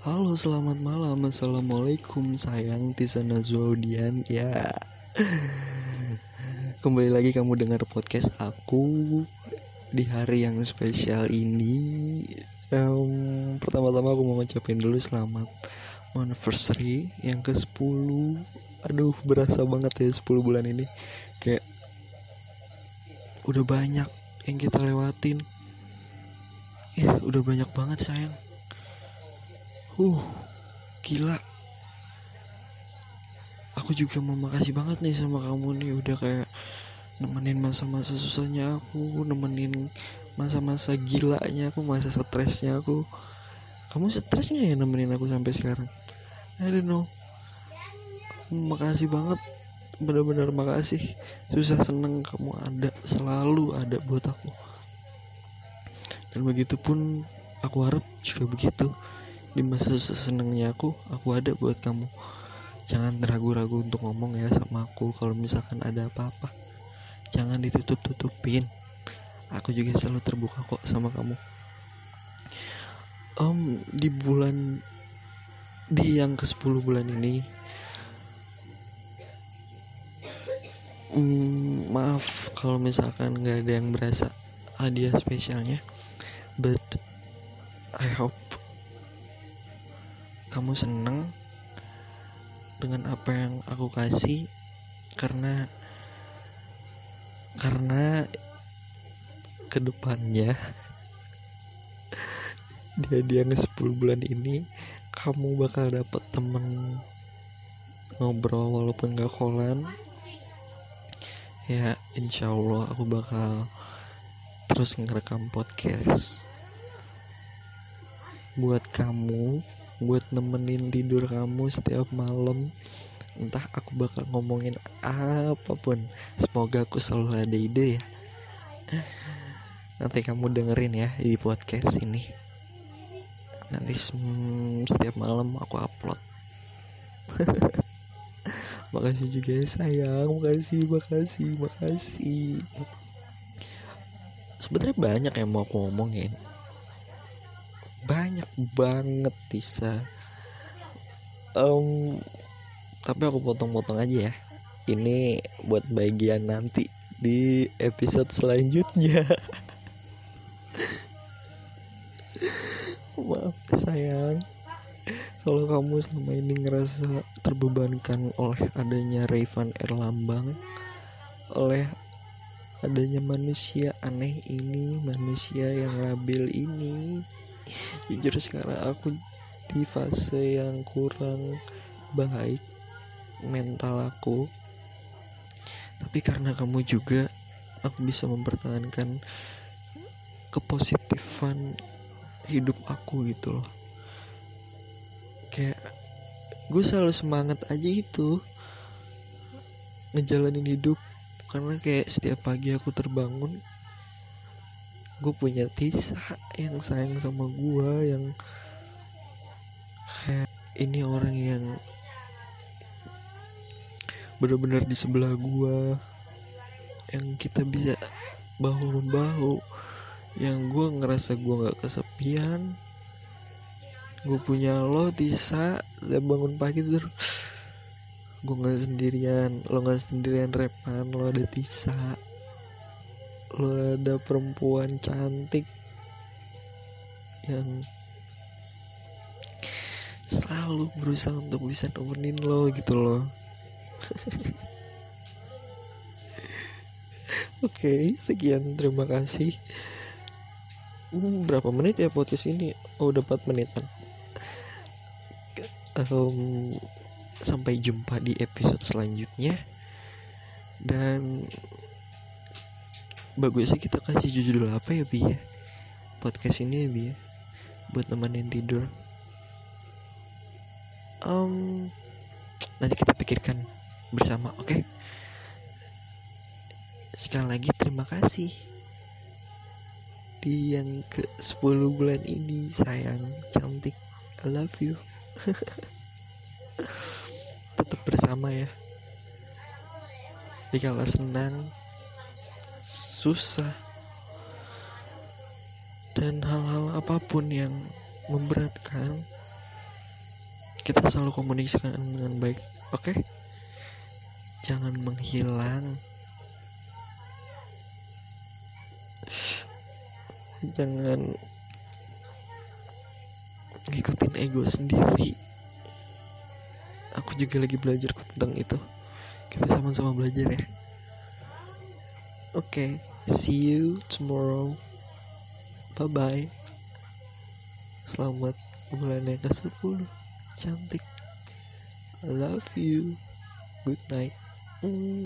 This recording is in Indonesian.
Halo selamat malam. Assalamualaikum sayang Tisa Nazwaudian Ya. Kembali lagi kamu dengar podcast aku Di hari yang spesial ini. Um, Pertama-tama aku mau ngucapin dulu selamat Anniversary yang ke 10 Aduh berasa banget ya 10 bulan ini. Kayak Udah banyak yang kita lewatin. Ya udah banyak banget sayang Uh, gila. Aku juga mau makasih banget nih sama kamu nih udah kayak nemenin masa-masa susahnya aku, nemenin masa-masa gilanya aku, masa stresnya aku. Kamu stresnya ya nemenin aku sampai sekarang? I don't know. Makasih banget. Bener-bener makasih. Susah seneng kamu ada, selalu ada buat aku. Dan begitu pun aku harap juga begitu di masa senengnya aku aku ada buat kamu. Jangan ragu-ragu untuk ngomong ya sama aku kalau misalkan ada apa-apa. Jangan ditutup-tutupin. Aku juga selalu terbuka kok sama kamu. Um, di bulan di yang ke 10 bulan ini um, maaf kalau misalkan nggak ada yang berasa hadiah spesialnya but I hope kamu seneng dengan apa yang aku kasih? Karena karena ke depannya dia dia nge 10 bulan ini kamu bakal dapet temen ngobrol walaupun gak kolan. Ya insya Allah aku bakal terus ngerekam podcast. Buat kamu buat nemenin tidur kamu setiap malam. Entah aku bakal ngomongin apa pun. Semoga aku selalu ada ide ya. Nanti kamu dengerin ya di podcast ini. Nanti setiap malam aku upload. Makasih juga ya sayang. Makasih makasih makasih. Sebenarnya banyak yang mau aku ngomongin banyak banget bisa. Um, tapi aku potong-potong aja ya. Ini buat bagian nanti di episode selanjutnya. Maaf sayang. Kalau kamu selama ini ngerasa terbebankan oleh adanya Rayvan Erlambang oleh adanya manusia aneh ini manusia yang labil ini jujur sekarang aku di fase yang kurang baik mental aku. Tapi karena kamu juga aku bisa mempertahankan kepositifan hidup aku gitu loh. Kayak gue selalu semangat aja itu ngejalanin hidup. Karena kayak setiap pagi aku terbangun gue punya Tisa yang sayang sama gue yang kayak ini orang yang benar-benar di sebelah gue yang kita bisa bahu membahu yang gue ngerasa gue nggak kesepian. Gue punya lo Tisa saya bangun pagi terus gue nggak sendirian lo nggak sendirian repan lo ada Tisa lo ada perempuan cantik yang selalu berusaha untuk bisa nemenin lo gitu loh Oke, okay, sekian terima kasih. Hmm, berapa menit ya podcast ini? Oh, udah 4 menitan. Um, sampai jumpa di episode selanjutnya. Dan bagusnya kita kasih judul apa ya bi ya? Podcast ini ya bi ya? Buat nemenin tidur. Um, nanti kita pikirkan bersama oke? Okay? sekali lagi terima kasih. Di yang ke 10 bulan ini sayang cantik I love you. Tetap bersama ya. Dikala senang susah. Dan hal-hal apa pun yang memberatkan kita selalu komunikasikan dengan baik oke? Okay? jangan menghilang. Jangan ngikutin ego sendiri. Aku juga lagi belajar tentang itu. Kita sama-sama belajar ya. Oke. okay, see you tomorrow. Bye bye selamat bulan yang ke 10 cantik. I love you. Good night. Mm.